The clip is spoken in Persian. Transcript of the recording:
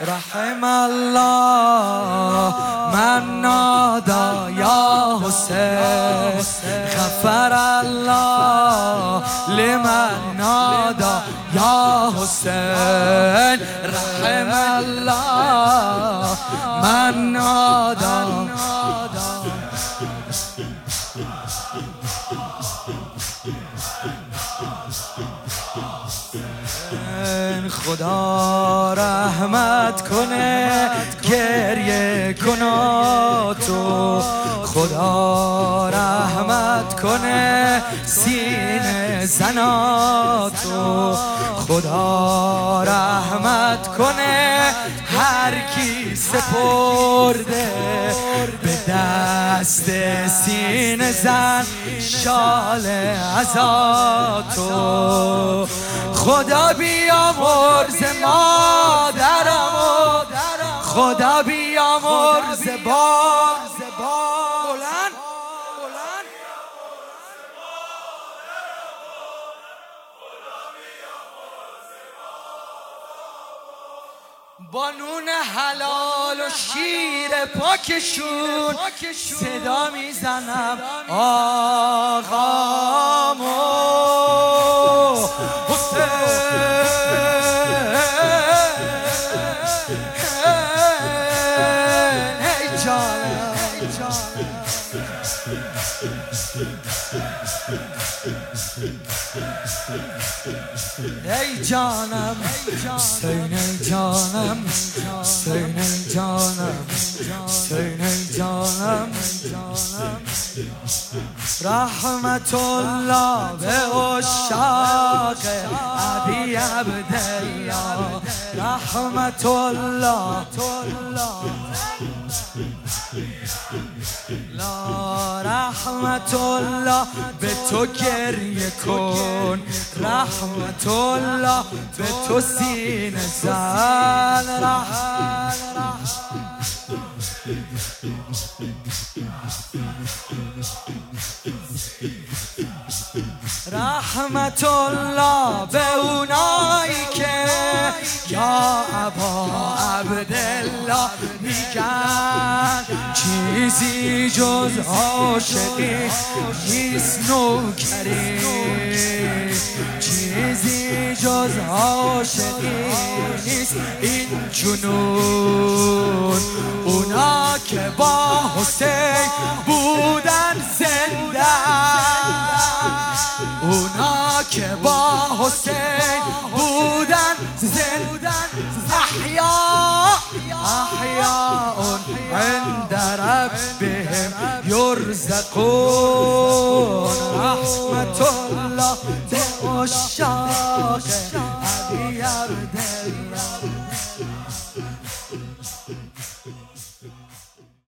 رحم الله من نادا یا حسین غفر الله لمن نادا یا حسین رحم الله من نادا خدا رحمت کنه گریه کنا تو. خدا رحمت کنه سینه زنا تو. خدا رحمت کنه هر کی سپرده به دست سینه زن شال تو. خدا بیا مرز مادرم خدا بیا مرز باز بلند. با نون حلال و شیر پاکشون صدا می‌زنم. آقامو ای جانم حسین ای جانم حسین ای جانم حسین ای جانم رحمت الله به اشاق ابی عبدالله. رحمت الله. لا رحمت الله به تو گریه کن. رحمت الله به تو سینه زن. رحمت الله به اونایی که یا ابا عبدالله میگن چیزی جز عاشقی نیست نوکری. چیزی جز عاشقی نیست این جنون. اونا که با حسین بودن زنده. اونا که با حسین بودن زنده. احیا احیا مرزقون رحمت الله به عشاق علی عبدالله